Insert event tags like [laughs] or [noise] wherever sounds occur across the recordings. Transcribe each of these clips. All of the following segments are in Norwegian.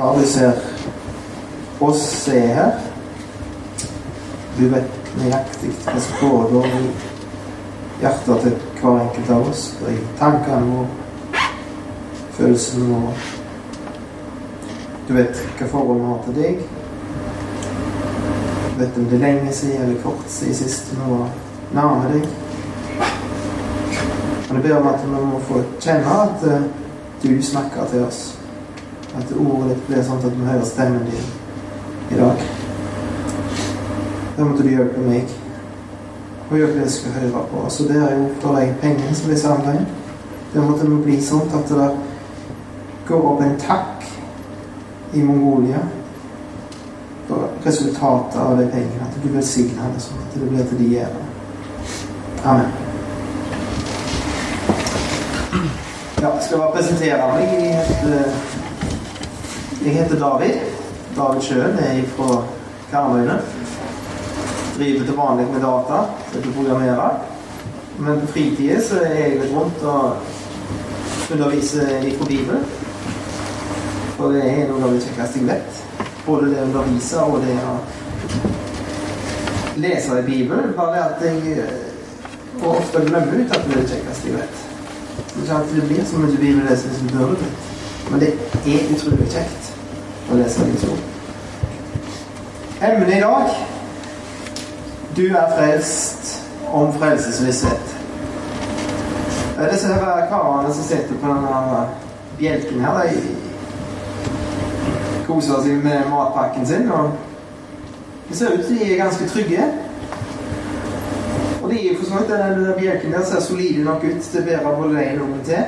Ja, vi ser oss se her. Du vet nøyaktig hva som foregår i hjertet til hver enkelt av oss. Og i tankene våre, følelsene våre. Du vet hva forhold vi har til deg. Du vet om det er lenge siden eller kort siden sist vi var nærme deg. Men jeg ber om at vi må få kjenne at eh, du snakker til oss. At ordet ditt blir sånn at du hører stemmen din i dag. Da måtte du hjelpe meg og gjøre det jeg skal høre på. Så det er jo for de pengene som blir samla inn. Det måtte bli sånn at det går opp en takk i Mongolia for resultatet av de pengene. At du velsigner det sånn at det blir til de gjør. Amen. Ja, jeg skal bare presentere meg. i heter, jeg heter David. David Sjøen er fra Karmøyene. Driver til vanlig med data, heter programmerer. Men på fritida så er jeg litt rundt og underviser litt på Bibelen. For det er noe av det kjekkeste jeg vet. Både det å undervise og det å lese i Bibelen. Bare at jeg og ofte glemmer ut at det er det kjekkeste jeg vet. Ikke alltid det blir så mye bibellesing som burde blitt. Men det er utrolig kjekt å lese Guds ord. Emnet i dag Du er frelst om frelsesvisshet. Disse karene som sitter på denne bjelken her. De koser seg med matpakken sin. og Det ser ut til de er ganske trygge. Og de er for så vidt den bjelken der ser solide nok ut til å bære både en og til.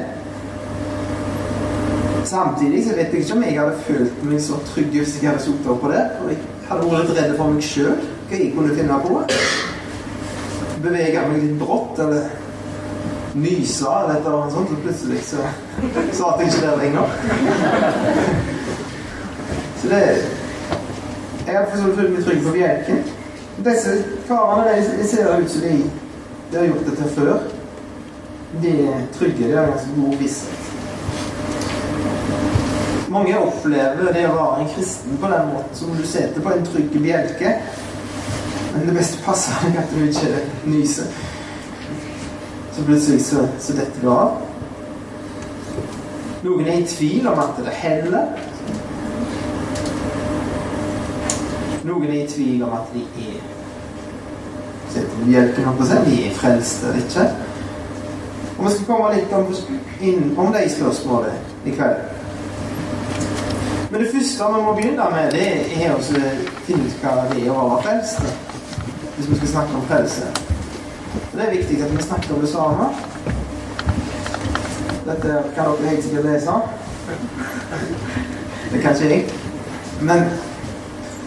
Samtidig så vet jeg ikke om jeg hadde følt meg så trygg hvis jeg hadde sittet på det. Og jeg hadde vært litt redd for meg sjøl, hva jeg kunne finne på. Bevege meg litt brått, eller nyse eller et eller annet sånt, og plutselig så satt jeg ikke der lenger. Så det Jeg hadde for følt meg trygg på bjelken. Disse karene de ser ut som de, de har gjort dette før. De er trygge. De har ganske god visshet. Mange opplever det å være en kristen på den måten som du setter på en trygg bjelke. Men det beste passer deg at du ikke nyser. Så plutselig så, så detter du av. Noen er i tvil om at det heller. Noen er i tvil om at de er setter bjelken opp på seg. De er frelste eller ikke. Og vi skal komme litt om, inn om de spørsmålene i kveld. Men det første vi må begynne med, det er å finne ut hva det er å være frelst. Hvis vi skal snakke om frelse. Og Det er viktig at vi snakker om det samme. Dette kan dere helt sikkert lese. Det kan ikke jeg. Men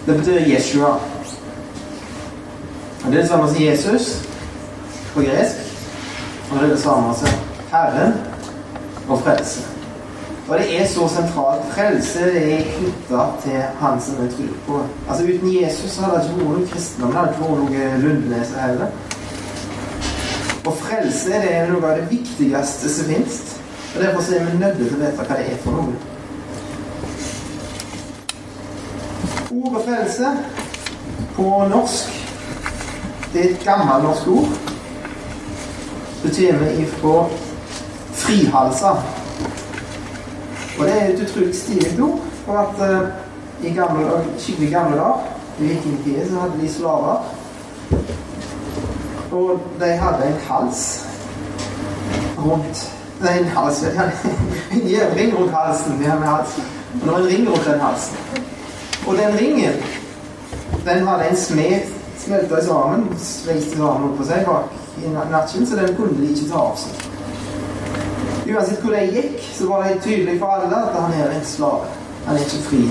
det betyr Jeshua. Og Det er det samme som Jesus på gresk. Og det er det samme som Herren og frelse. Og det er så sentralt. Frelse er knytta til han som vi tror på. Altså Uten Jesus hadde det ikke vært noe kristendom. Det hadde ikke vært noe Lundenes heller. Og frelse det er noe av det viktigste som fins. Og Derfor er vi nødt til å vite hva det er for noe. Ordet frelse på norsk det er et gammelt norsk ord. Det kommer ifra frihalsa. Og det er et utrolig stilig ord. For at uh, i gamle, skikkelig gamle dager, i vikingtiden, så hadde de slaver. Og de hadde en hals rundt Nei, en hals [laughs] en ring rundt halsen. De hadde hals. Og det var en ring rundt den halsen. Og den ringen, den hadde en smed smelta sammen, sveiste sammen på seg bak i nakken, så den kunne de ikke ta av seg. Uansett hvor de gikk, så var det tydelig for alle at han er en slave. Han er ikke fri.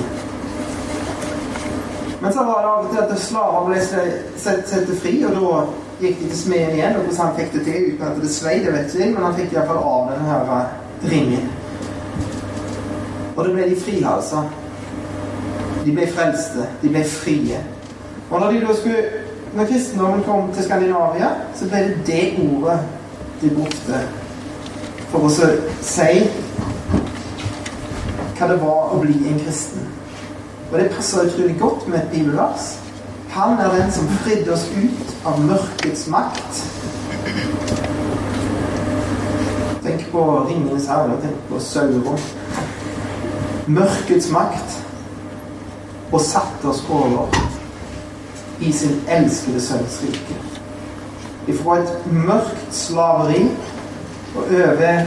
Men så var det av og til at slaver ble satt fri, og da gikk de til smeden igjen. Og hvordan han fikk det til uten at det svei, det vet ikke men han fikk iallfall av denne her ringen. Og da ble de frihalsa. De ble frelste. De ble frie. Og når, de da skulle, når kristendommen kom til Skandinavia, så ble det det ordet de brukte for å si hva det var å bli en kristen. Og det passer utrolig godt med et bibelvers. Han er den som fridde oss ut av mørkets makt. Tenk på Ringenes herre, tenk på Sauron. Mørkets makt. Og satte oss over i sin elskede sønns rike. Ifra et mørkt slaveri og over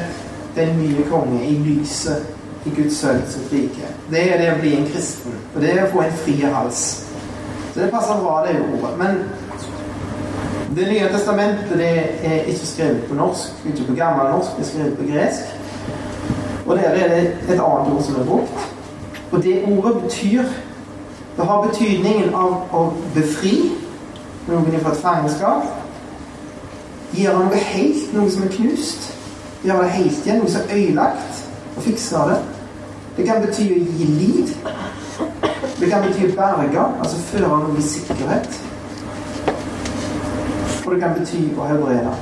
den nye konge i lyset i Guds sønns rike. Det er det å bli en kristen. Og det er å få en fri hals. Så det passer bra, det ordet. Men Det nye testamentet det er ikke skrevet på norsk, ikke på gammel norsk, det er skrevet på gresk. Og der er det et annet ord som er brukt. Og det ordet betyr Det har betydningen av å befri noen fra et fangenskap. Gjøre noe helt, noe som er knust. Gjøre det helt igjen, noe som er ødelagt. Og fikse det. Det kan bety å gi liv. Det kan bety å berge, altså føre noe i sikkerhet. Og det kan bety å helbrede.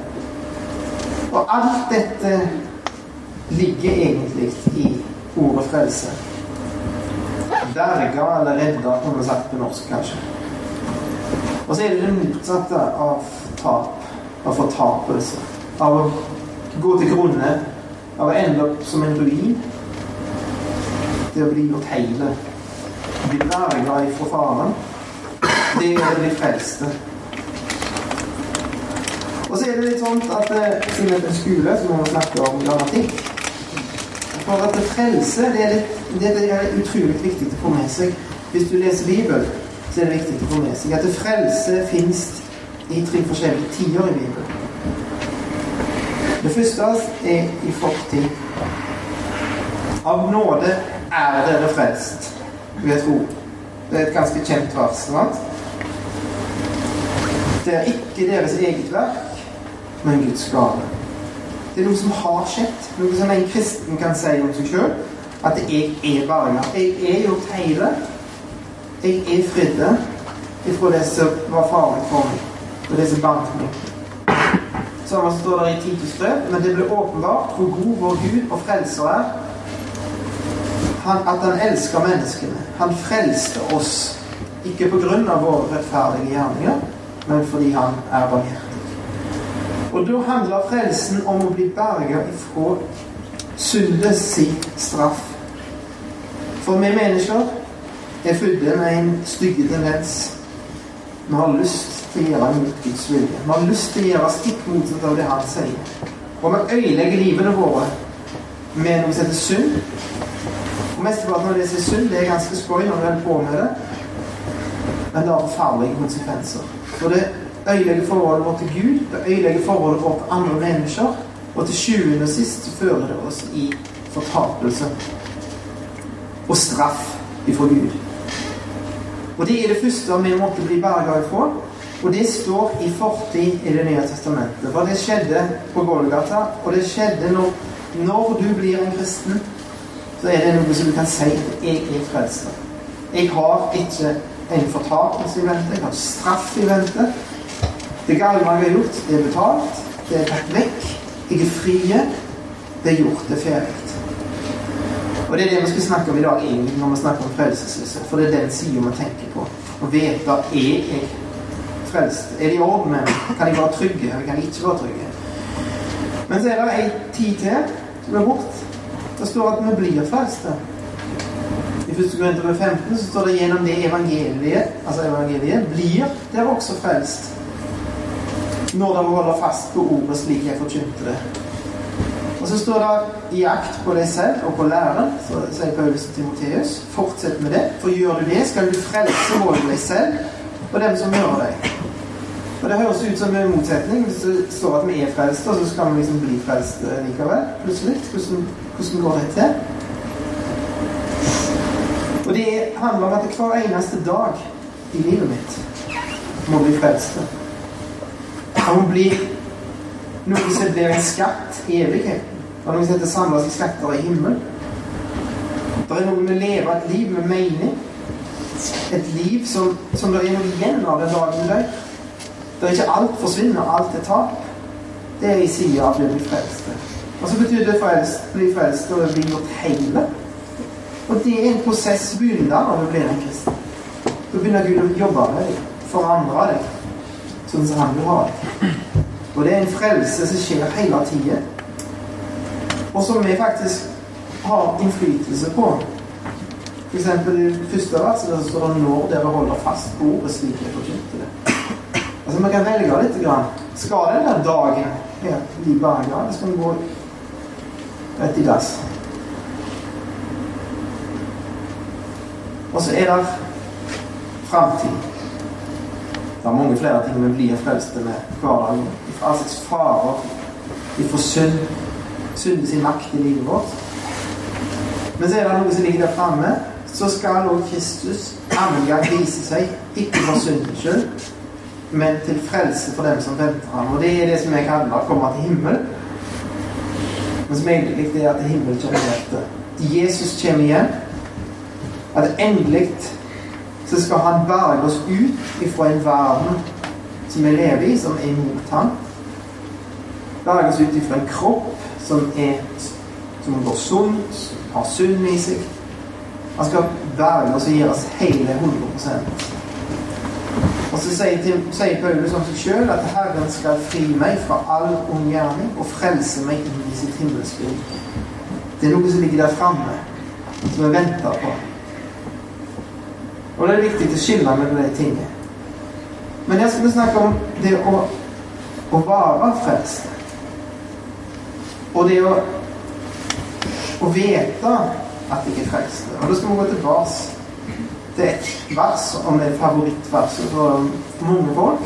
Og alt dette ligger egentlig i ordet frelse. Berga eller redda, kan vi sagt på norsk, kanskje. Og så er det det motsatte av tap. Av fortapelse. Av å gå til grunne. Å ende opp som en ruin. Det å bli gjort hele. Bli berga ifra faren. Det er å bli frelste. Og så er det litt sånn at siden det er en skole, så må vi snakke om grammatikk. For at det frelse det er, litt, det er utrolig viktig å få med seg. Hvis du leser Bibelen, så er det viktig å få med seg at det frelse fins i tre forskjellige tider i Bibelen. Det første er i fortid. Av nåde er dere frelst ved tro. Det er et ganske kjent vers. Sant? Det er ikke deres eget verk, men Guds gave. Det er noe som har skjedd. Noe som en kristen kan si om seg sjøl. At jeg er berga. Jeg er gjort hele. Jeg er fridde ifra det som var farlig for meg, og det som bandt meg. Sånn står der i Titus brev, men det ble åpenbart hvor god vår Gud og Frelser er. Han, at han elsker menneskene. Han frelste oss. Ikke på grunn av våre rettferdige gjerninger, men fordi han er barmhjertig. Og da handler frelsen om å bli berga ifra syndens si straff. For vi mennesker er født med en stygge tendens. Vi har lyst til å gjøre mot Guds vilje. Vi har lyst til å gjøre stikk motsatt av det Han sier. Og vi ødelegger livene våre med noe som heter synd. Og mesteparten av det som er synd, det er ganske spoil når du holder på med det. Men det har farlige konsekvenser. For det ødelegger forholdet vårt til Gud, det ødelegger forholdet vårt til andre mennesker, og til sjuende og sist fører det oss i fortapelse og straff ifra Gud. Og det er det første vi måtte bli berga ifra. Og det står i fortid i Det nye testamentet. For det skjedde på Golgata, og det skjedde når, når du blir en kristen, så er det noe som du kan si at jeg er frelst. Jeg har ikke en fortapelse i vente, jeg har straff i vente. Det gale jeg har gjort, det er betalt. Det er tatt vekk. Jeg er frie. Det er gjort. Det er ferdig. Og det er det vi skal snakke om i dag egentlig når vi snakker om frelselse. For det er den sida vi tenker på. Å vite er jeg frelst. Er det i orden med meg? Kan jeg være trygge, eller kan jeg ikke være trygge? Men så er det ei tid til som er bort. Det står at vi blir frelste. I 1. Korinterbrev 15 så står det gjennom det evangeliet, altså evangeliet, blir dere også frelst når dere holder fast på ordet slik jeg forkynte det. Og så står det i akt på deg selv og på læren, så sier Paulus til Timoteus. Fortsett med det, for gjør du det, skal du frelse både deg selv og dem som hører deg. Og Det høres ut som en motsetning. Hvis det står at vi er frelste, og så skal vi liksom bli frelste likevel. plutselig. Hvordan, hvordan går det til? Og det handler om at hver eneste dag i livet mitt må bli frelste. Han blir noe som blir en skatt i evigheten. Det er setter som heter samla seg skatter i himmelen. Det er noe med å leve et liv med mening. Et liv som, som det er noe igjen av den dagen dør. Det er ikke alt forsvinner, alt er tap. Det er i sida av å bli frelst. Og så betyr det frelst, bli frelst og bli gjort hele. Og det er en prosess som begynner når du blir en kristen. Da begynner Gud å jobbe med deg, forandre deg, sånn som han vil ha deg. Og det er en frelse som skjer hele tida, og som vi faktisk har innflytelse på. Eksempel i første vers der står det 'når dere holder fast på ordet slik jeg forkynte det'. Altså Vi kan velge litt. Grann. Skal den der dagen helt bli berga, eller skal den gå rett i dass? Og så er det framtid. Det er mange flere ting vi blir frelste med hverdagen. Fra all slags farer. Ifra synd. Synd sin makt i livet vårt. Men så er det noe som ligger der framme. Så skal også Kristus annen vise seg, ikke for syndens skyld, men til frelse for dem som venter ham. Og det er det som jeg kaller komme til himmel. Men som egentlig er at himmelen kommer etter. Jesus kommer igjen. At endelig så skal han berge oss ut ifra en verden som vi lever i, som er imot ham. Berge oss ut ifra en kropp som er som går sunt, har sunn i seg. Han skal berge oss og gi oss hele 100 og så sier, sier Paulus om seg sjøl at Herren skal fri meg fra all ond gjerning og frelse meg inn i sitt himmelske rike. Det er noe som ligger der framme, som vi venter på. Og det er viktig å skille mellom de tingene. Men her skal vi snakke om det å, å være frelst. Og det å, å vite at jeg er frelst. Og da skal vi gå tilbake er et vers om det er favorittverset for mange folk.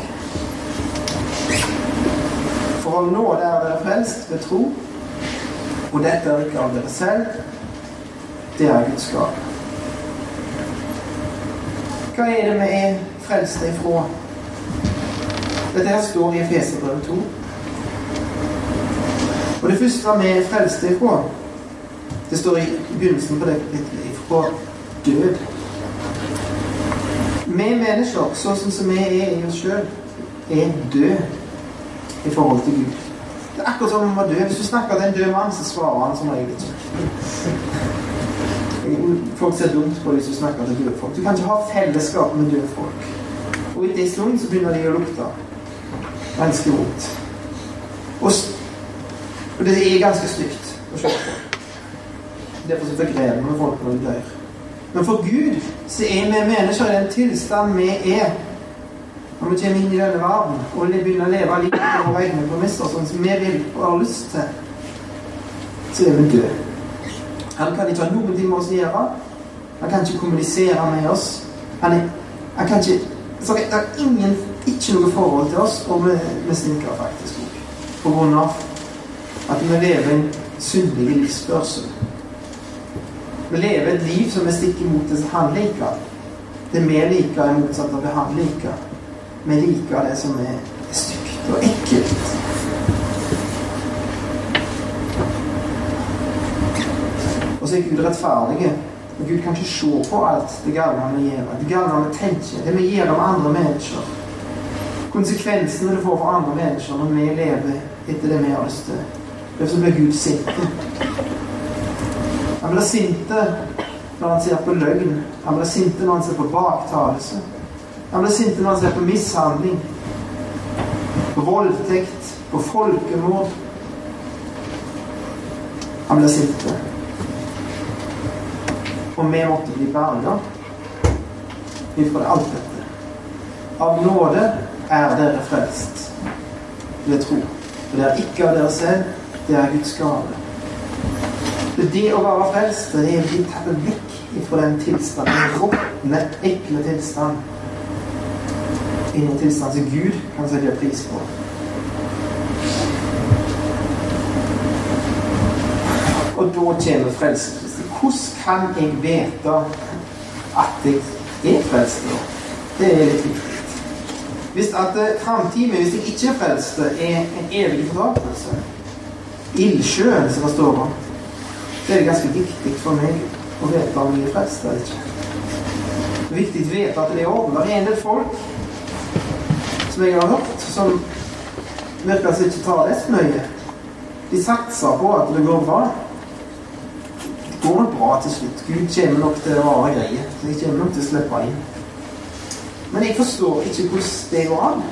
For å nå der dere er frelst ved tro, og dette er ikke av dere selv, det er Guds gave. Hva er det vi er frelst ifra? Dette her står i Efeserbrevet 2. Og det første vi er frelst ifra, det står i begynnelsen på det kapittelet, ifra død. Vi mennesker, sånn som vi er i oss sjøl, er død i forhold til Gud. Det er akkurat som om vi var død. Hvis du snakker til en død mann, så svarer han som regel ikke. Folk ser dumt på hvis du snakker til døde folk. Du kan ikke ha fellesskap med døde folk. Og etter en stund så begynner de å lukte ganske vondt. Og, og, det er ganske stygt å se på. Derfor så begrever vi folk når de dør. Men for Gud så er vi mennesker i den tilstand vi er når vi kommer inn i denne verden og begynner å leve livet på våre egne premisser, sånn som vi vil og har lyst til, så er vi døde. Han kan ikke ha noe med oss å gjøre. Han kan ikke kommunisere med oss. Han, er, han kan ikke så Det er ingen, ikke noe forhold til oss, og vi, vi stinker faktisk òg. På grunn av at vi lever en syndig livsførsel. Vi lever et liv som vi stikker mot det han liker. Det vi liker, er motsatt av det han liker. Vi liker det som er stygt og ekkelt. Og så er Gud rettferdig. Og Gud kan ikke se på alt det gale vi gjør. Det gale vi tenker. Det vi gjør om andre mennesker. Konsekvensene det får for andre mennesker når vi lever etter det vi har lyst til. Derfor ble Gud sint. Han blir sint når han ser på løgn. Han blir sint når han ser på baktalelse. Han blir sint når han ser på mishandling, på voldtekt, på folkemord. Han blir sint. Og vi måtte bli berga ifra alt dette. Av nåde er dere frelst ved tro. For det er ikke av dere selv, det er Guds gave. Det å være frelst, det er å bli tatt vekk fra den tilstanden, den råtne, ekle tilstand, inn i tilstand som Gud kan sette pris på. Og da kommer frelsen. Hvordan kan jeg vite at jeg er frelst? Det er litt viktig. Hvis at eh, framtiden hvis jeg ikke er frelst, er en evig fortapelse Ildsjøen, som var står om, så er det ganske viktig for meg å vite om jeg er frelst eller ikke. Viktig å vite at det er over. Er en del folk som jeg har hørt, som virker som ikke tar det så nøye. De satser på at det går bra Det går bra til slutt. Gud kommer nok til å være grei. Jeg kommer nok til å slippe inn. Men jeg forstår ikke hvordan det går an.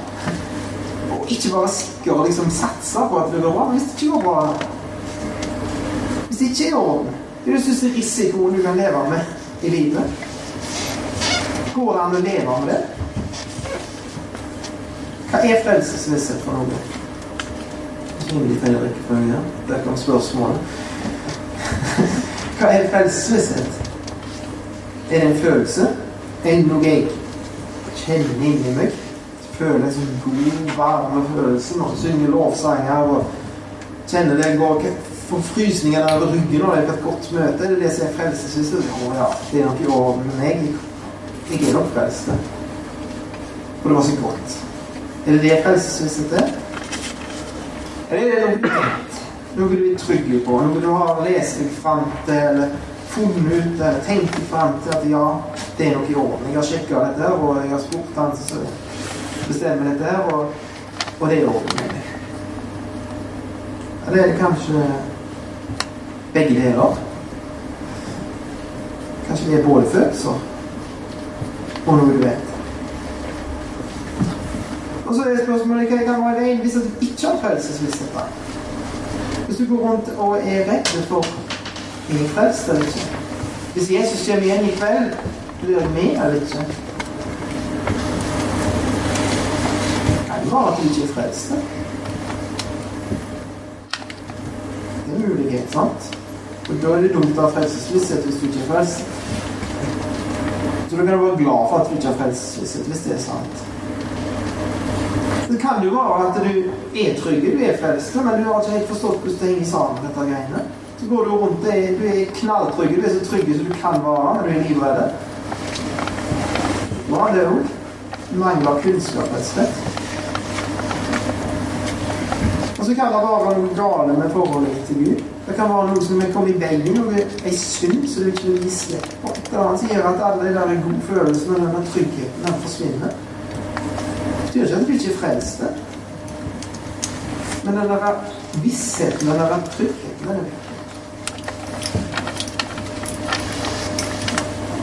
Ikke være sikker og liksom satse på at det går bra. Hvis det ikke går bra Hvis det ikke er i orden, det er den største risikoen du kan leve med i livet. Går det an å leve med det? Hva er frelsesvisshet for noe? Rimelig feil rekkefølge. Der kom spørsmålet. Hva er frelsesvisshet? Er det en følelse? Er det noe jeg kjenner inni meg. Føler en sånn god, varme følelse når du synger lovsanger og kjenner det går får frysninger over ryggen og det er et godt møte. Det er det som er frelsesvisshet. Å ja, det er nok i orden men jeg, Jeg er nok frelst. Og det var så godt. Er det det frelsesvisshet er? Eller er det noe? Noe du er trygg på? Noe du har lest deg fram til, eller funnet ut, eller tenkt deg fram til at ja, det er nok i orden. Jeg har sjekka dette, og jeg har spurt han som bestemmer dette, og, og det er orden. Eller er det kanskje begge deler? Kanskje det er både følelser og noe du vet. Og så er spørsmålet hva kan være veien hvis du ikke har frelsesvisshet? Hvis du går rundt og er redd for er jeg frelst eller ikke? Hvis Jesus kommer igjen i kveld blir du med eller ikke? Kan at du ikke er frelst? Det er mulighet, sant? Og Da er det dumt å ha frelsesvisshet hvis du ikke er frelst. Så da kan du være glad for at du ikke har frelsesvisshet, hvis det er sant. Det kan jo være at du er trygg, du er frelst, men du har ikke helt forstått hvordan det henger sammen, dette greiene. Så går du rundt, du er knalltrygg, du er så trygg som du kan være, når du er livredd. Hva er det òg? Mangler kunnskap, et og slett. Og så kan det være noe gale med forholdet til Gud. Det kan være noe som er kommet i veien, noe ei synd som du ikke vil gi slipp. Et eller annet gjør at alle de der gode følelsene og denne tryggheten den forsvinner. Det betyr ikke at du ikke er frelst. Men den der vissheten, den der tryggheten, den er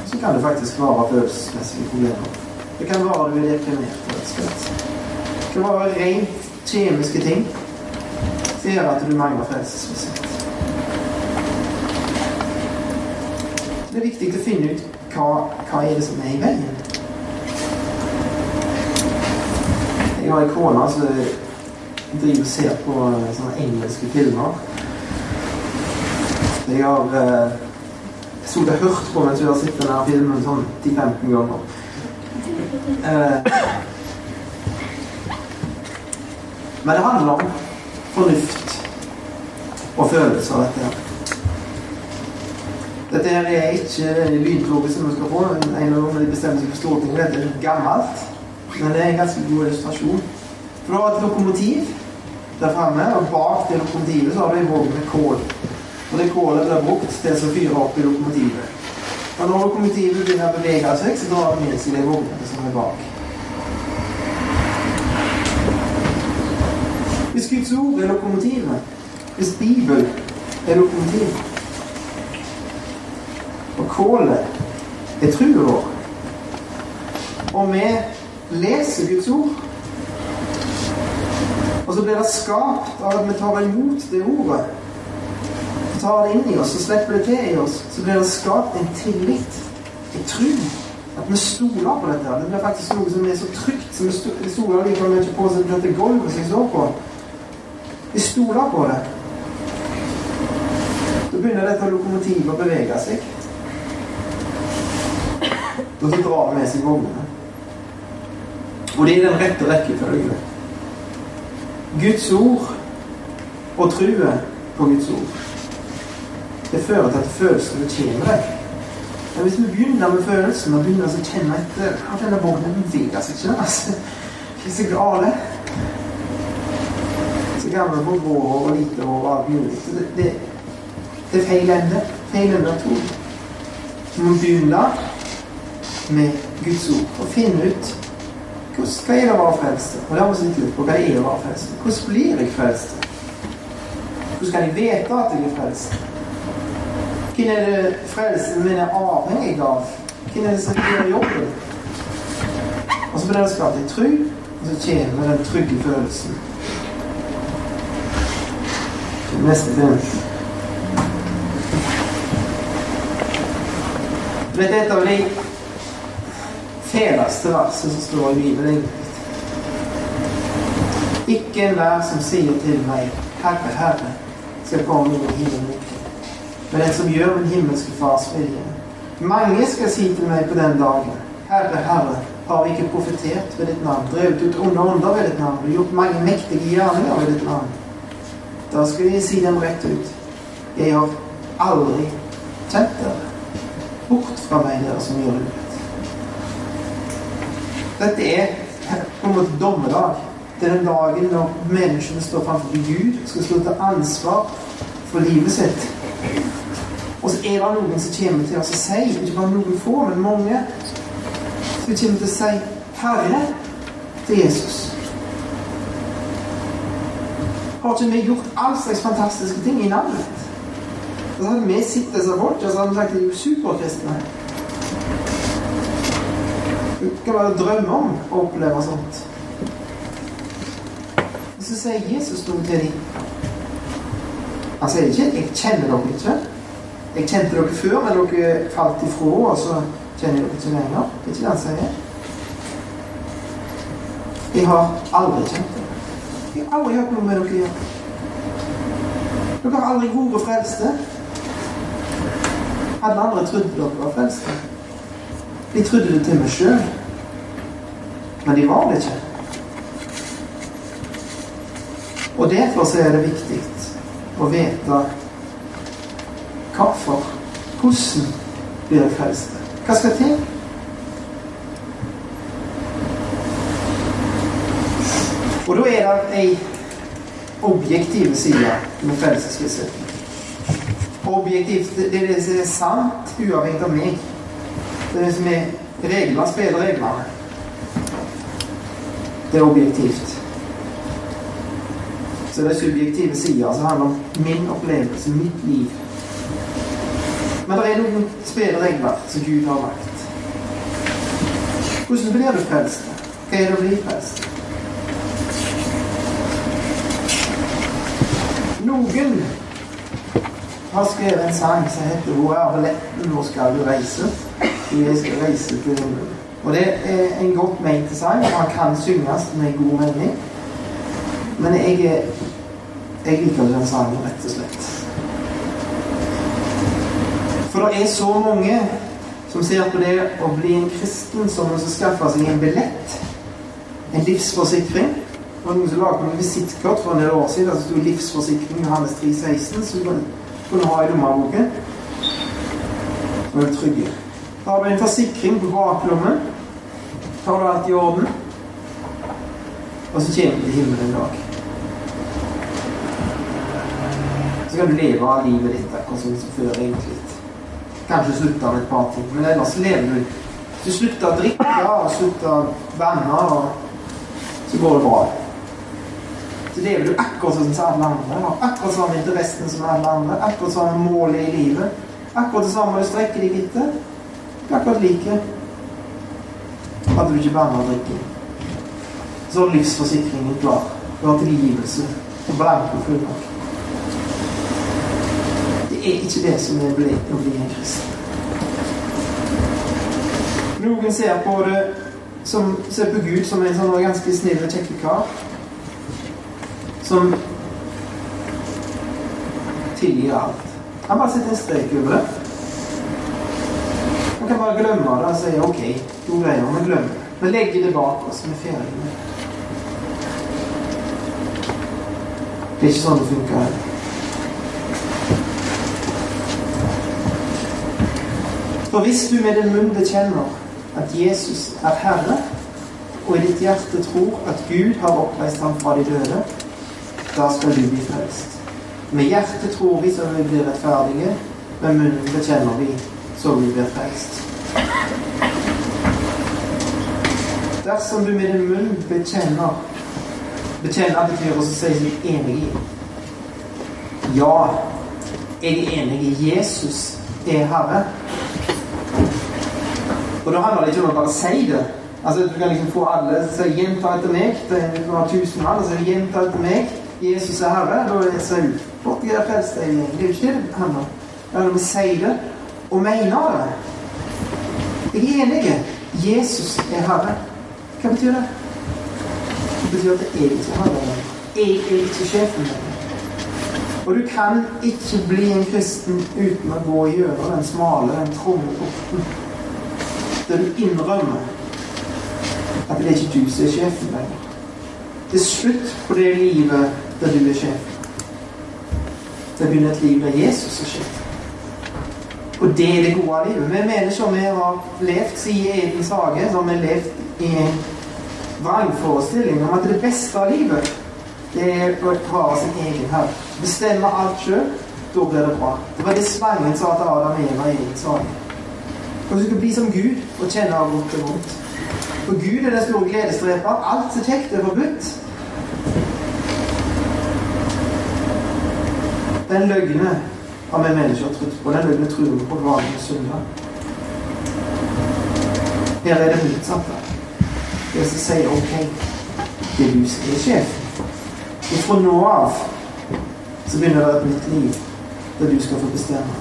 Så kan det faktisk være følelsesmessige problemer. Det kan være du er deprimert. Det kan være rent kjemiske ting gjør at du mangler frelsesvisshet. Det er viktig å finne ut hva, hva er det som er i veien. Jeg har en kone som driver og ser på sånne engelske filmer. Jeg har eh, sittet og hørt på mens vi har sett denne filmen sånn 10-15 ganger. Eh, [laughs] men det handler om fornuft og følelser, dette her. Dette her er ikke lydklokke som vi skal få. En av de bestemte seg for Stortinget. Dette er gammelt, men det er en ganske god illustrasjon. For du har et lokomotiv der framme, og bak det lokomotivet så har du en vogn med kål. Og det kålet blir brukt til å fyre opp i lokomotivet. Og når lokomotivet begynner å bevege seg, så drar det med seg de vognene som er bak. Guds ord er lokomotivet, hvis Bibelen er lokomotivet og kålet er trua vår. Og vi leser Guds ord. Og så blir det skapt av at vi tar imot det ordet. Vi tar det inn i oss og slipper det til i oss. Så blir det skapt en tillit, en tro. At vi stoler på dette. Det blir faktisk noe som er så trygt. som vi stoler like på dette gulvet som jeg står på. Vi stoler på det. Da begynner dette lokomotivet å bevege seg. Da så drar det med seg vognene. Og det er den rette rekkefølgen. Guds ord og true på Guds ord. Det fører til at følelsene kommer deg. Men hvis vi begynner med følelsene og begynner å kjenne etter at denne vognen beveger seg ikke altså, Ikke så gale. Så på grå hår og lite hår og alt. Det, det, det, er feil ende. Feil ende av to. Vi må begynne med Guds ord og finne ut hvordan, skal jeg være frelst. Og har vi sett litt på. Hva å være frelst? Hvordan blir jeg frelst? Hvordan skal jeg vite at jeg er frelst? Hvem er det frelsen min er avhengig av? Hvem er det som gjør jobben? Og så blir det skapt en tro, og så kommer den trygge følelsen. Neste. Du vet, et av de fæleste versene som står i Bibelen Ikke enhver som sier til meg, Herre, Herre, skal komme inn i himmelen men den som gjør min himmelske Fars vilje. Mange skal si til meg på den dagen, Herre, Herre, har vi ikke profetert ved ditt navn, drevet ut onde ånder ved ditt navn, og gjort mange mektige gjerninger ved ditt navn? Da skal jeg si dem rett ut. Jeg har aldri kjent dere. Bort fra meg, dere som gjør urett. Dette er på en måte dommedag. Det er den dagen når menneskene står framfor Gud og skal stå til ansvar for livet sitt. Og så er det noen som kommer til å si, ikke bare noen få, men mange, som kommer til å si 'Herre' til Jesus. Har ikke vi gjort all slags fantastiske ting i navnet ditt? Så hadde vi sittet som folk og så hadde vi sagt de er superkristne. Du kan bare drømme om å oppleve sånt. Og så sier Jesus noe til dem. Han sier ikke 'jeg kjenner dere ikke'. Jeg kjente dere før, men dere falt ifra, og så kjenner dere ikke lenger. Det er ikke det han sier. Jeg har aldri kjent dere. Jeg har aldri hørt noe med dere gjøre. Dere har aldri vært frelste. Alle andre trodde dere var frelste. De trodde det til meg sjøl. Men de var det ikke. Og derfor så er det viktig å vite Hvorfor? Hvordan blir jeg frelst? Hva skal til? Og da er det ei objektiv side med frelsesvissheten. Objektivt det er det som er sant, uavhengig av meg. Det er det som er reglene, spillereglene. Det er objektivt. Så det er subjektive sider som handler om min opplevelse, mitt liv. Men det er noen spilleregler som Gud har lagt. Hvordan blir du frelst? Hva er det å bli frelst? Noen har skrevet en sang som heter 'Hvor er billetten, hvor skal du reise?' Jeg skal reise til himmelen. Og det er en godt ment sang, han kan synges med god mening. Men jeg, jeg liker den sangen, rett og slett. For det er så mange som ser på det å bli en kristen som å skaffe seg en billett. En livsforsikring. Det var noen som lagde noen visittkort for en del år siden. Det sto 'livsforsikring' Johannes 3,16, som du kunne ha i lommeboken. Så er du trygge. Har du en forsikring på baklommen. Tar du alt i orden. Og så kommer du til himmelen en dag. Så kan du leve av livet ditt akkurat som før, egentlig. Kanskje slutte med et par ting. Men ellers lever du. Hvis du slutter å drikke og slutter å banne, så går det bra. Så lever du akkurat sånn som alle andre. Har akkurat samme interessene som alle andre. Akkurat samme målet i livet. Akkurat det samme du strekker deg etter. Akkurat like. Hadde du ikke banna og drikket. Så er livsforsikringen klar. Du har tilgivelse og blanke fullmakt er ikke det som er blitt å bli en kristen. Noen ser på det som ser på Gud som en sånn ganske snill og kjekk kar. Som tilgir alt. Han bare setter en strek over det. Man kan bare glemme det og si OK, to greier, vi glemmer det. Vi legger det bak oss. Med det. Det er ikke sånn det funker her. For hvis du med din munn bekjenner at Jesus er Herre, og i ditt hjerte tror at Gud har oppreist ham fra de døde, da skal du bli frelst. Med hjertet tror vi så vi blir rettferdige, med munnen bekjenner vi så vi blir frelst. Dersom du med din munn bekjenner Bekjenner betyr å si seg enig i. Ja, jeg er enig i Jesus er Herre. Og da handler det ikke om å bare si det. Altså, Du kan liksom få alle til å gjenta etter meg. Det er tusen mann, så gjentar etter meg. Jesus er Herre. Da er det så flott jeg er frelst. Det er jo ikke det det handler om. Det handler om å si det og mene det. Jeg er enig. Jesus er Herre. Hva betyr det? Det betyr at jeg ikke er Herre. Jeg er ikke sjefen. Og du kan ikke bli en kristen uten å gå gjennom den smale, den trange porten. Der du innrømmer at det er ikke du som er sjefen. Det er slutt på det livet der du er sjef. Det begynner et liv der Jesus er sjef. Og det er det gode livet. Vi mennesker vi har levd siden Edens hage, har vi levd i en vrangforestilling om at det beste av livet det er å ha sin egen herre. Bestemme alt sjøl. Da blir det bra. Det var det slangen sa til Adam og Eva i Edens hage. Og du skal bli som Gud og kjenne av godt og vondt. For Gud er den store gledesdreper. Alt som kjekt, er forbudt. Den løgne har vi mennesker trodd på. Den løgne tror vi på vanlige søndag. Her er det motsatte. Det som sier OK, det er du som er sjef. Og fra nå av så begynner det et nytt liv der du skal få bestemme.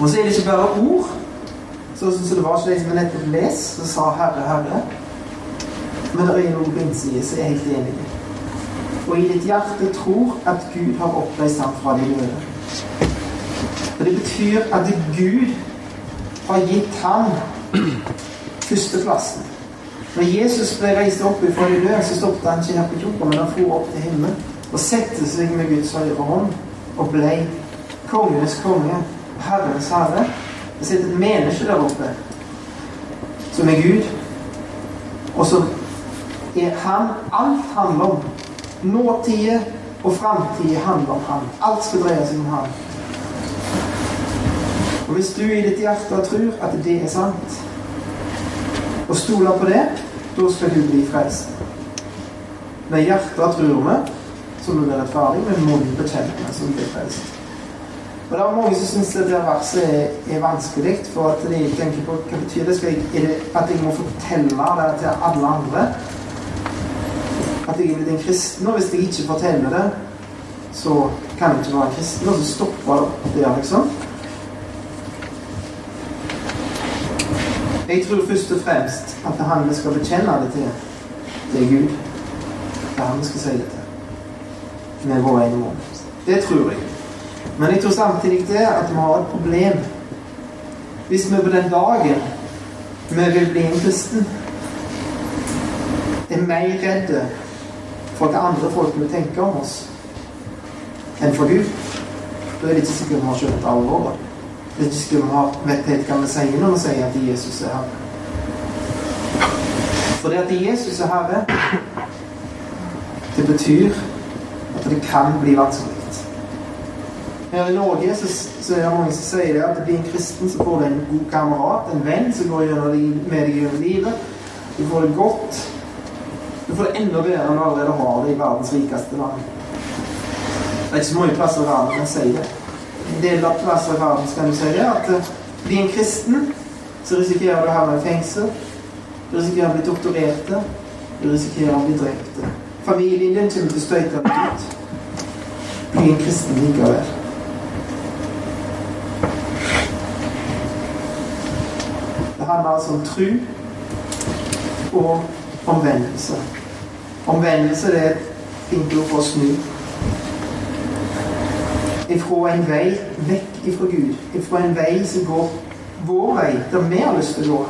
Og så er det ikke bare ord. Sånn som det var ikke de som nettopp leste, som sa 'Herre, Herre'. Men det er noe på innsiden som er helt enig i. Og i ditt hjerte tror at Gud har oppreist ham fra de døde. Og Det betyr at Gud har gitt ham førsteplassen. Når Jesus ble reist opp fra de døde, så stoppet han ikke her på jorda, men han for opp til himmelen og sette seg med Guds høyre hånd og ble kongenes konge, Herrens herre. Det sitter et menneske der oppe som er Gud, og så er han Alt handler om nåtida og framtida handler om han. Alt skal dreie seg om han. Og hvis du i ditt hjerte tror at det er sant, og stoler på det, da skal du bli frelst. Med hjertet tror vi, så blir vi rettferdige. Med munnen bekjenner vi, så blir frelst. Og det er mange som syns det verset er, er, vanskelig, for at de tenker på hva betyr det? Skal jeg, det at jeg må fortelle det til alle andre? At jeg er blitt en kristen, og hvis jeg ikke forteller det, så kan jeg ikke være kristen, og så stopper det der, liksom. Jeg tror først og fremst at det han vi skal bekjenne det til, det er Gud. Det er han vi skal si det til. Med vår ene munn. Det tror jeg. Men jeg tror samtidig det at vi har et problem. Hvis vi på den dagen vi vil bli en kristen, er mer redde for hva andre folk vil tenke om oss, enn for Gud, da er det ikke sikkert vi har skjønt alvoret. Det er ikke sikkert vi har vet helt hva vi sier når vi sier at Jesus er Herre. For det at Jesus er Herre, det betyr at det kan bli vanskelig. Her i Norge så, så er det mange som sier det at det blir en kristen, så får du en god kamerat, en venn, som går gjennom med deg gjennom livet. Du får det godt. Du får det enda bedre enn du allerede har det i verdens rikeste land. Det er ikke så mange plasser i verden jeg sier det. En del av plasser i verden skal du si det, at uh, bli en kristen, så risikerer du å havne i fengsel. Du risikerer å bli torturert. Du risikerer å bli drept. Familien din kommer til å støyte deg ut. Bli en kristen likevel. handler altså om tru og omvendelse. Omvendelse det er et vindu for å snu. Ifra en vei vekk ifra Gud. Ifra en vei som går vår vei, der vi har lyst til å gå.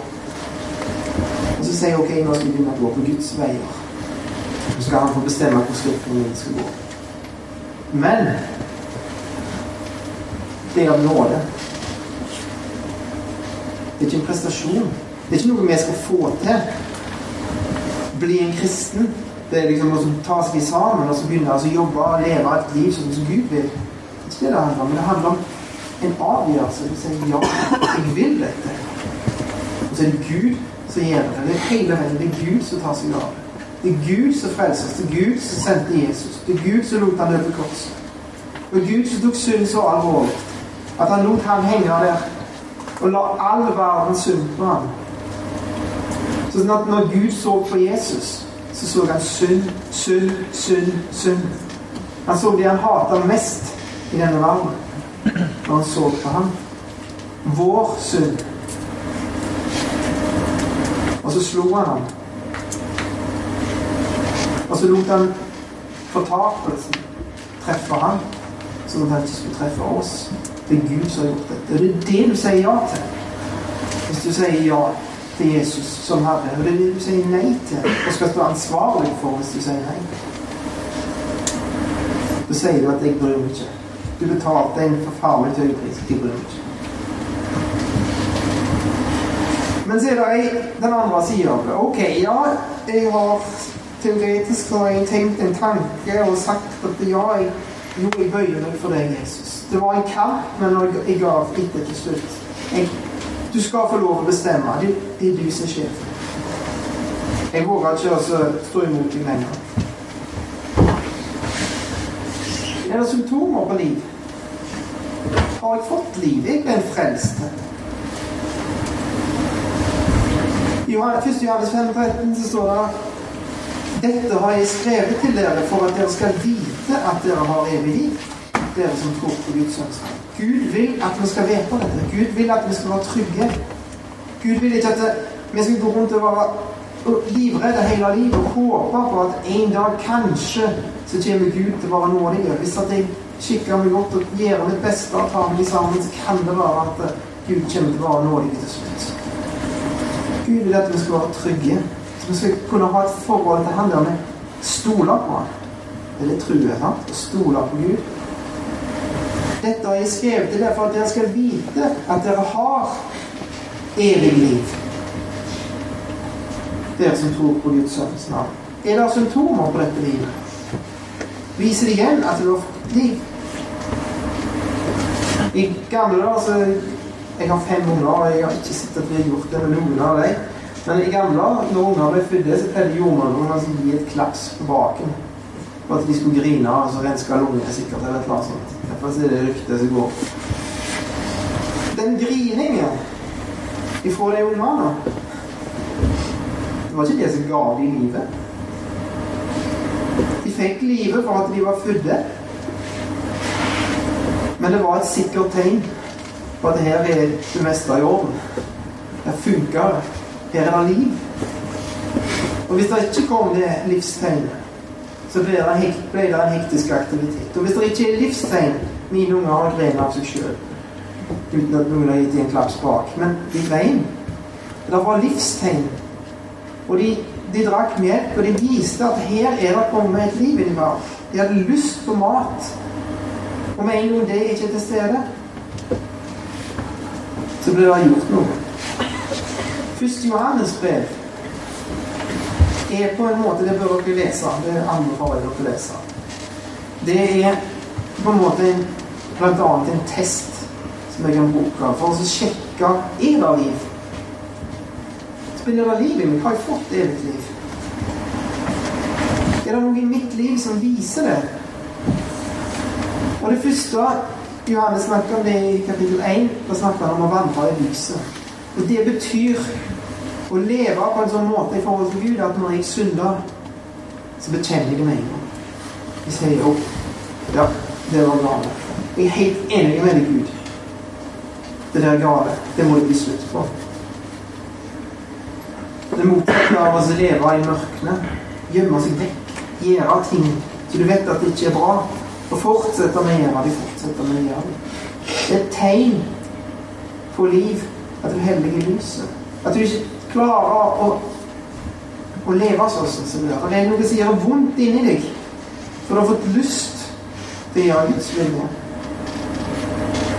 Og så sier jeg ok, nå skal vi begynne å gå på Guds veier. Så skal han få bestemme hvor min skal gå. Men det er av nåde. Det er ikke en prestasjon. Det er ikke noe vi skal få til. Bli en kristen. Det er liksom å ta seg sammen og så begynne å jobbe og leve et liv som Gud vil. Det er ikke det det handler om. Men det handler om en avgjørelse. Du sier ja, jeg vil dette. Og så er det Gud som gjør det. Det er hele veien. Det er Gud som tar seg av det. Det er Gud som frelser. Det er Gud som sendte Jesus. Det er Gud som lot han løpe korset. Og Gud som tok synd så alvorlig At han lot ham henge der og la all verden synd på ham. Sånn når Gud så på Jesus, så så han synd, synd, synd, synd. Han så det han hata mest i denne verden, når han så på ham. Vår synd. Og så slo han ham. Og så lot han fortapelsen treffe ham, sånn at han ikke skulle treffe oss. Det er Gud som har gjort dette. Det er det du sier ja til. Hvis du sier ja til Jesus som Herre. Og det er det du sier nei til, og skal stå ansvarlig for hvis du sier nei. Da sier du at 'jeg bryr meg ikke'. Du betalte en forferdelig høy pris. Jeg bryr meg ikke. Men så er det den andre sida av det. Ok, ja, jeg har teoretisk har jeg tenkt en tanke og sagt at ja, jeg, jo, jeg bøyer meg for deg, Jesus. Det var en kamp, men jeg gav etter til slutt. Jeg, du skal få lov å bestemme. Det, er du som er sjef. Jeg våger ikke å stå imot deg lenger. Er det symptomer på liv? Har jeg fått liv? Jeg ble frelst. I 1. Johannes 5,13 så står det dette har jeg skrevet til dere for at dere skal vite at dere har evig liv. Dere som tror på Guds sønn. Gud vil at vi skal vite dette. Gud vil at vi skal være trygge. Gud vil ikke at vi skal gå rundt og være livredde hele livet og håpe på at en dag kanskje så kommer Gud til å være nådig. Hvis at jeg kikker meg godt og gjør mitt beste og tar meg sammen, så kan det være at Gud kommer til å være nådig til slutt. Gud vil at vi skal være trygge. Vi skal kunne ha et forhold til Han der vi stoler på Han. Det er true, sant? Å stole på Gud. Dette har jeg skrevet til dere for at dere skal vite at dere har evig liv. Dere som tror på Guds sønns navn. Er det symptomer på dette livet? Viser det igjen at du har liv? I gamle dager så Jeg har fem unger, og jeg har ikke sett at vi har gjort det med noen av dem. Men i gamle dager, når unger ble født, så pleide jordmødrene å gi et klaps på baken. For at de skulle grine og så renske lungene sikkert, eller et eller annet sånt. Derfor er det ryktet som går. Den griningen ifra de ungene Det var ikke det som ga dem livet. De fikk livet for at de var fødte. Men det var et sikkert tegn på at her er det meste i orden. Det funker. Her er det liv. Og hvis det ikke kom det livstegnet, så det, det en hektisk aktivitet. Og hvis det ikke er livstegn Mine unger har grenet av seg sjøl uten at noen har gitt dem en klaps bak. Men de grein. Det var livstegn. Og de, de drakk melk, og de viste at her er det kommet et liv inni meg. De hadde lyst på mat. Og med en gang det ikke er til stede, så blir det gjort noe. Første Johannes brev er på en måte Det bør dere lese. Det anbefaler jeg dere å lese. Det er på en måte en, blant annet en test som jeg kan bruke for å sjekke er det liv. Spiller det liv i meg? Har jeg fått evig liv? Er det noe i mitt liv som viser det? Og det første Johannes snakker om det i kapittel 1. Da snakker han om å vandre i lyset. Og det betyr å leve på en sånn måte i forhold til Gud at når jeg synder, så bekjenner jeg meg. Jeg sier jo ja, det var gale. Jeg er helt enig med deg, Gud. Det der gale, det må det bli slutt på. Det motsatte av å leve i mørket, gjemme seg vekk, gjøre ting så du vet at det ikke er bra, og fortsette med å gjøre det, fortsette med å gjøre det. Det er et tegn på liv at du heller i lyset. At du ikke klarer å, å leve sånn som du gjør. Og det er noe som gjør vondt inni deg. For du har fått lyst til å gjøre Guds vilje.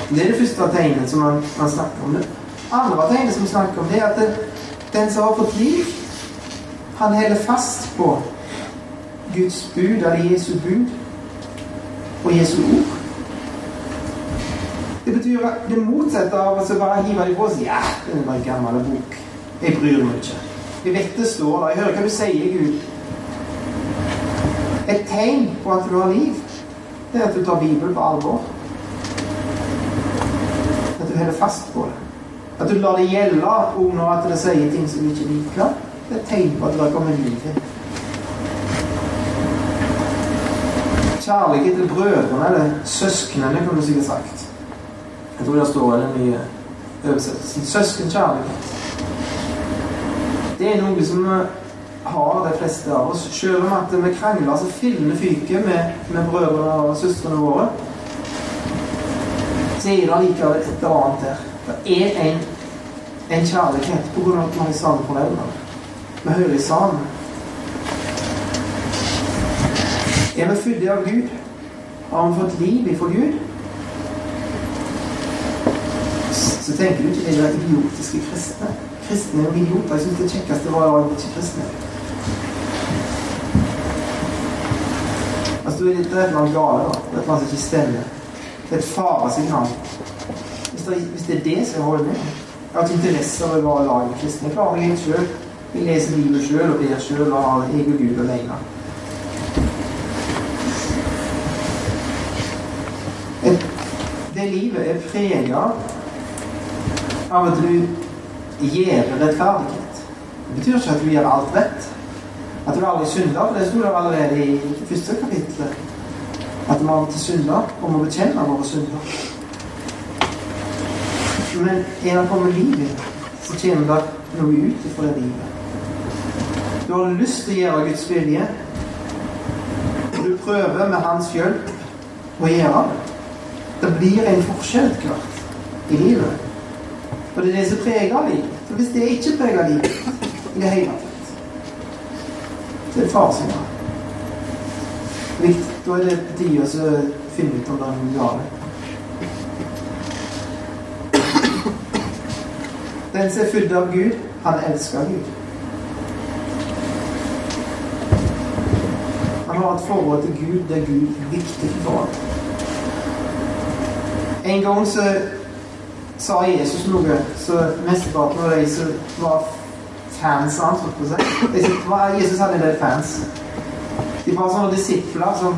Det er det første tegnet som man, man snakker om. Det andre tegnet som han snakker om, det er at det, den som har fått liv, han holder fast på Guds bud, eller Jesu bud, og Jesu ord. Det betyr det motsatte av å bare hive det på seg. Ja, det er bare en gammel bok. Jeg bryr meg ikke. Jeg vet det står der. Jeg hører hva du sier, Gud. Et tegn på at du har liv, det er at du tar Bibelen på alvor. Holder fast på det. At du lar det gjelde under at det sier ting som du ikke liker. Det er et tegn på at det kommer til. Kjærlighet til brødrene, eller søsknene, kan du sikkert sagt. Jeg tror det står i den nye oversettelsen. Søskenkjærlighet. Det er noe som har de fleste av oss. Selv om at vi krangler så fillende fyker med, med brødrene og søstrene våre, så er det likevel et eller annet der. Det er en, en kjærlighet på grunn av at vi har samme foreldre. Vi hører sammen. Er vi født av Gud? Har vi fått liv ifra Gud? Så tenker du ikke det er idiotiske kristne. Kristne er idioter. Jeg syns det kjekkeste var å ikke kristne. Altså, du er litt et eller annet gale. da. Det er annet som ikke stemmer. Er et faresignal. Hvis det, hvis det er det som holder med Jeg har ikke interesse av å være lag med kristne. Jeg klarer meg sjøl. Jeg leser Bibelen sjøl og ber sjøl og har egen Gud alene. Det livet er prega av at du gjør rettferdighet. Det betyr ikke at du gjør alt rett. At du aldri synder. Det sto der allerede i første kapittel. At vi har til synder og må bekjenne våre synder. Men er det kommet liv i så kommer det noe ut fra det livet. Du har lyst til å gjøre Guds vilje, og du prøver med Hans hjelp å gjøre det. Det blir en forskjell klart i livet. Og det er det som preger livet. For hvis det ikke preger livet i det hele tatt, så er det faresignal. Da er det på tide å finne ut om det er noen gave. Den som er født av Gud, han elsker Gud. Han har et forhold til Gud der Gud er viktig for ham. En gang så sa Jesus noe så mesteparten av de som var fans av ham Jesus hadde en del fans. De var sånne disipler som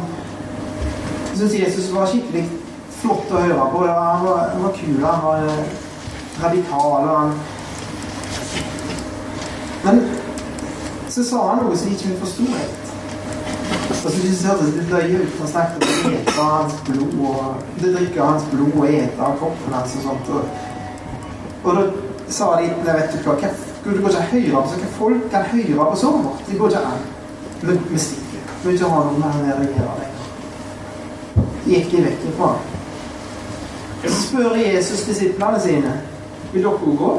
syntes Jesus var skikkelig flott å høre på. Han var, han var kul, han var eh, radikal. og han Men så sa han noe som ikke vi forsto helt. Og så syntes jeg det løy ut. Han snakket om å ete hans blod og det drikke hans blod og ete av kroppen hans og sånt. Og, og da sa de Nei, vet du hva, hva du går ikke høyere på hva folk kan høre på såret De går ikke an. Vi, stikker. Vi vil ikke ha noe mer å gjøre gikk de vekk ifra. Så spør Jesus disiplene sine vil dere gå.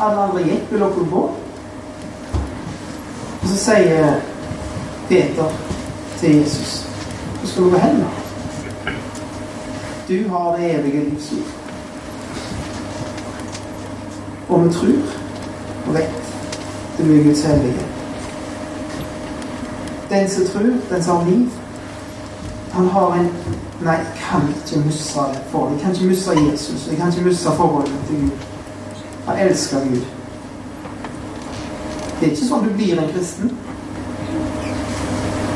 Alle andre gikk. Vil dere gå? Og så sier Peter til Jesus Hvor skal du gå hen, da? Du har det evige livs ord. Og vi tror og vet det blir Guds hellige. Den som tror, den som har liv, han har en Nei, jeg kan ikke miste det for Jeg kan ikke miste Jesus. Jeg kan ikke miste forholdet til Gud. Han elsker Gud. Det er ikke sånn du blir en kristen,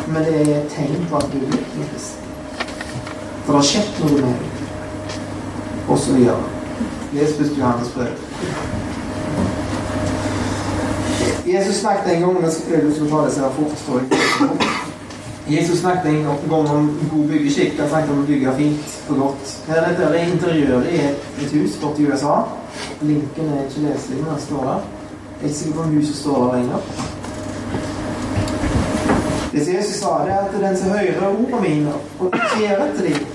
men det er et tegn på at du er en kristen. For det har skjedd noe med deg, og så videre. Les først Johannes brev. Jesus snakket en gang Jeg å ta det seg fort. Jesus snakket en gang om god byggeskikk. Han snakket om å bygge fint og godt. Her er interiøret i et, hus borte i USA. Linken er ikke leselig, men den står der. Jeg er ikke sikker på om huset står der lenger. Det som Jesus sa, det er at den som hører ordene mine og ser etter dem,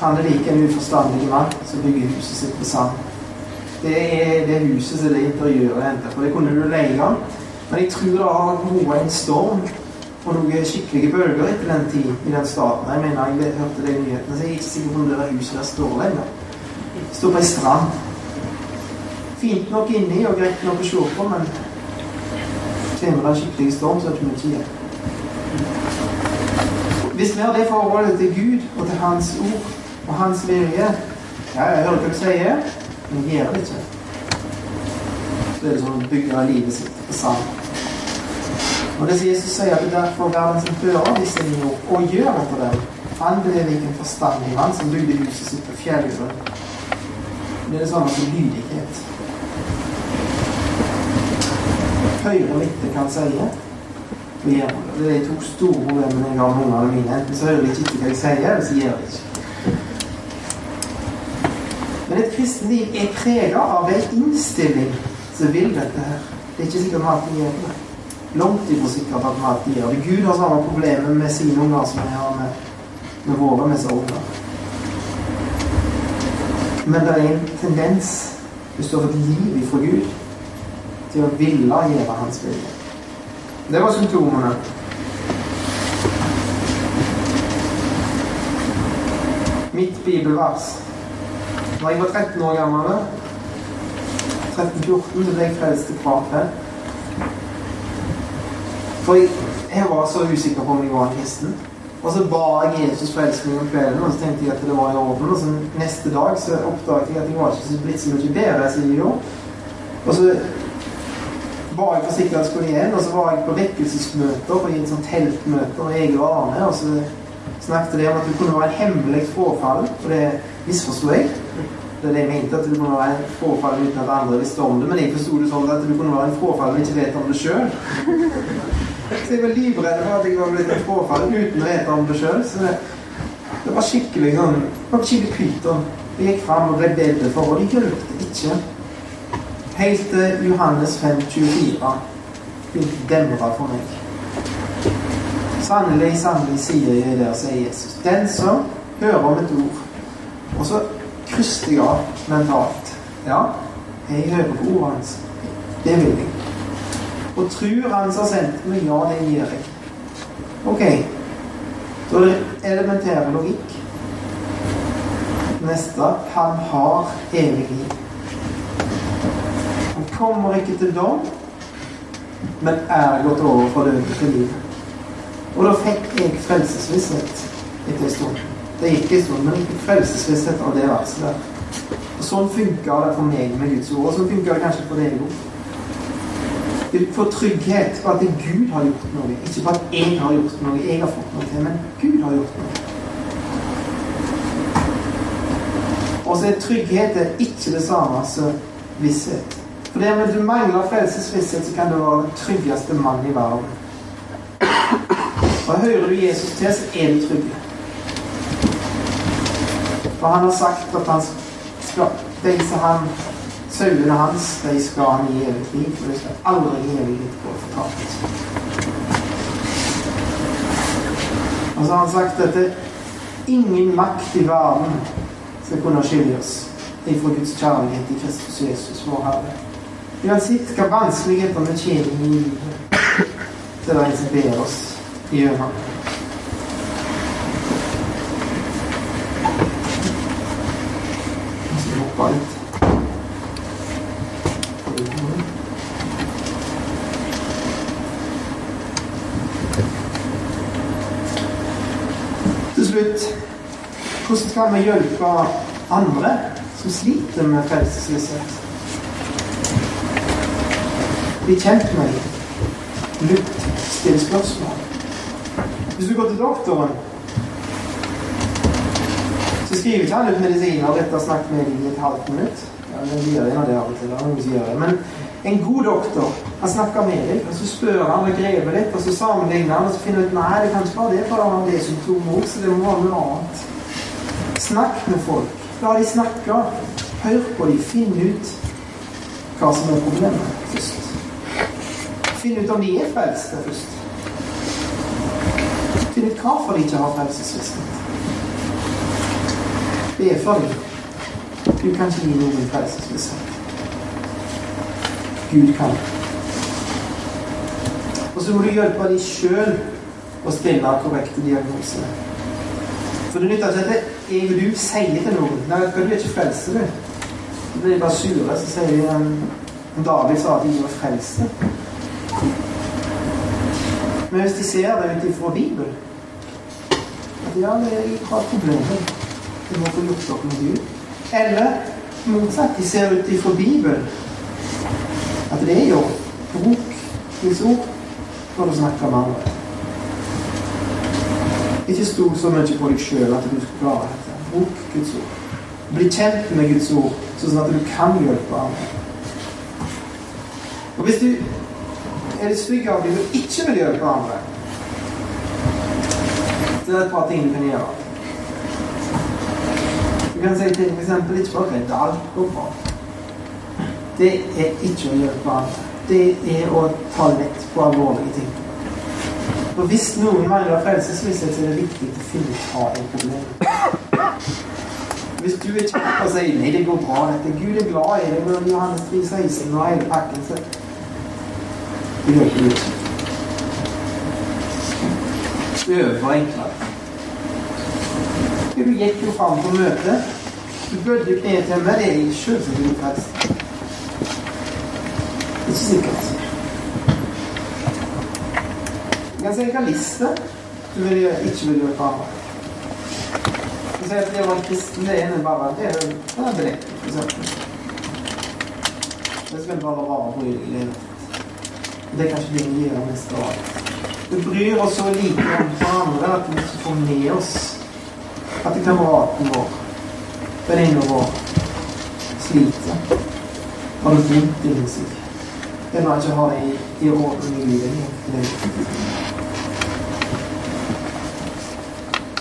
han er like en uforstandig mann som bygger huset sitt på sand. Det er det huset som det interiøret henter. For det kunne du leie. Men jeg tror det har vært en storm og noen skikkelige bølger etter den tid i den staten. Jeg mener, jeg hørte de nyhetene, så jeg er ikke sikker på om det der huset der står lenger. Det står på ei strand. Fint nok inni og greit nok å se på, men kommer det en skikkelig storm, så er det ikke mye igjen. Hvis vi har det forholdet til Gud og til Hans ord og Hans vilje Ja, jeg hører hva du sier, men gjør det ikke. Så er det sånn å bygge livet sitt på sand. Og det Jesus sier at det derfor verden som fører disse ord, og gjør etter dem. Han ble lik en forstandig mann som bygde huset sitt på fjellgrunn. Det er det samme som lydighet. Høyre litt hva han sier, og gjør det. Det er de to store problemene jeg har med ungene mine. Enten så hører de ikke hva jeg sier, eller så gjør de ikke. Men et kristent liv er prega av en innstilling som vil dette her. Det er ikke sikkert vi alltid gjør det. Langt ifra sikkert at vi alltid gjør det. Gud har samme problemer med sine unger som vi har med, med våre med sine unger. Men det er en tendens, hvis du har fått liv ifra Gud, til å ville gjøre Hans vilje. Det var symptomene. Mitt bibelvers. Da jeg var 13 år gammel, 13-14, så ble jeg frelst til kvapet. For jeg, var så usikker på om jeg var en kristen. Og så ba jeg Jesus frelse meg om kvelden, og så tenkte jeg at det var i orden. Og så neste dag så oppdaget jeg at jeg var ikke blitt så mye bedre jeg gjorde. Og så ba jeg for sikkerhetsskolen igjen, og så var jeg på vekkelsesmøter og i en sånn teltmøte og jeg var med, og så snakket de om at det kunne være en hemmelig frafall, og det misforsto jeg. Det er det jeg mente, at det kunne være en frafall uten at andre visste om det, men jeg forsto det sånn at det kunne være en frafall vi ikke vet om det sjøl. Så jeg var livredd for at jeg var blitt et frafall uten å ete om det det, var skikkelig sånn det var skikkelig pyton. Jeg gikk fram og ble bedt for, og det hjalp ikke. Helt til Johannes 5,24 begynte demre for meg. Sannelig, sannelig, sier jeg der, sier Jesus. Den som hører om et ord, og så krysser jeg av mentalt. Ja, jeg hører på ordet hans. Det vil jeg. Og tror han som sendte sendt meg, ja, det gjør jeg. Ok. Da er det elementær logikk. Neste han har evig liv. Han kommer ikke til dom, men er gått over fra døden til livet. Og da fikk jeg frelsesvisshet etter en stund. Det gikk en stund, men jeg frelsesvisshet av det verset der. Og sånn funka det for meg med Guds ord, og sånn funka det kanskje for deg òg. Du får trygghet på at Gud har gjort noe. Ikke på at jeg har gjort noe, jeg har fått noe til, men Gud har gjort noe. Og så er trygghet ikke det samme som visshet. For det om du mangler frelsesvisshet, så kan du være den tryggeste mann i verden. Og hører du Jesus til, så er du trygg. For han har sagt at han skal de som han Sauene hans de skal han gi evig liv, for de skal aldri gi evig liv gå fortapt. Og så har han sagt at ingen makt i verden skal kunne skilje oss ifra Guds kjærlighet i Kristus Jesus, vår Herre. Uansett hva vanskeligheter vi kommer i livet, så er det en som ber oss gjennom. Jeg skal hoppe litt. Til slutt hvordan skal vi hjelpe andre som sliter med frelsesvisshet? Bli kjent med dem. Lytt, still spørsmål. Hvis du går til doktoren, så skriver ikke han ut medisiner og dette har snakket med dem i et halvt minutt. Ja, det gjør av det av og til. Gjør det. Men en god doktor han snakker med deg, og så spør han og graver litt, og så sammenligner han, og så finner han ut nei, det kan ikke være det, for han har det symptomet òg, så det må være noe annet. Snakk med folk. La de snakke. Hør på de. Finn ut hva som er problemet først. Finn ut om de er frelste først. Finn ut hvorfor de ikke har frelsesvisshet. Be for dem. Du kan ikke gi noen frelsesvisshet. Gud kan. Og så må du hjelpe dem sjøl å stille korrekte diagnoser. For det nytter ikke at og du sier til noen Nei, vet du, ikke frelst, du. Så blir de bare sure. Så sier de um, David sa at de var frelste. Men hvis de ser det ut ifra Bibelen at ja, jeg har problemer, jeg må få gjort opp med Gud. Eller motsatt, de ser ut ifra Bibelen at det er jo bruk Guds ord når du snakker med andre. Ikke stol så mye på deg sjøl at du skal klare dette. Bruk Guds ord. Bli kjent med Guds ord, sånn at du kan hjelpe andre. Og hvis du er det av deg du ikke vil hjelpe andre, så er det et par ting du kan gjøre. Du kan si til f.eks. ikke bare redde alt går bra. Det er ikke å hjelpe andre. Det er å ta lett på alvorlige ting. Og hvis noen mangler frelsesvisshet, så er det viktig å finne ut hva er problemet. Hvis du er kjapp og sier 'nei, det går bra', dette Gud er glad i deg, og Johannes 3, 16 og hele pakken, så det hjelper ikke. Øve enklere. Du gikk jo fram på møtet. Du bødde kneet til meg. Det er selvsagt ikke frelst. Ikke sikkert. Kan si legaliste du vil, ikke vil gjøre andre. Du sier at det å være kristen, det er bare det er, jo for eksempel. Det skal bare være bry deg litt. Det er kanskje det vi gjør neste år. Vi bryr oss så lite om hverandre at vi ikke får med oss at kameraten vår, venninnen vår, sliter. Har det vondt inni seg. Eller ikke har det i, i orden i livet.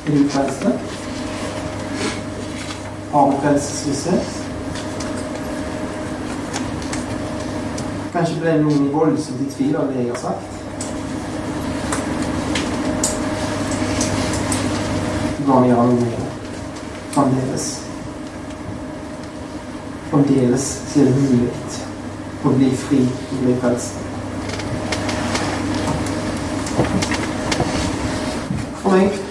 Du frelsesvisshet? Kanskje ble noen voldsomt i tvil av det jeg har sagt. Hva vi gjør noe med det. Fremdeles. Fremdeles er det mulig å bli fri og bli frelst. For meg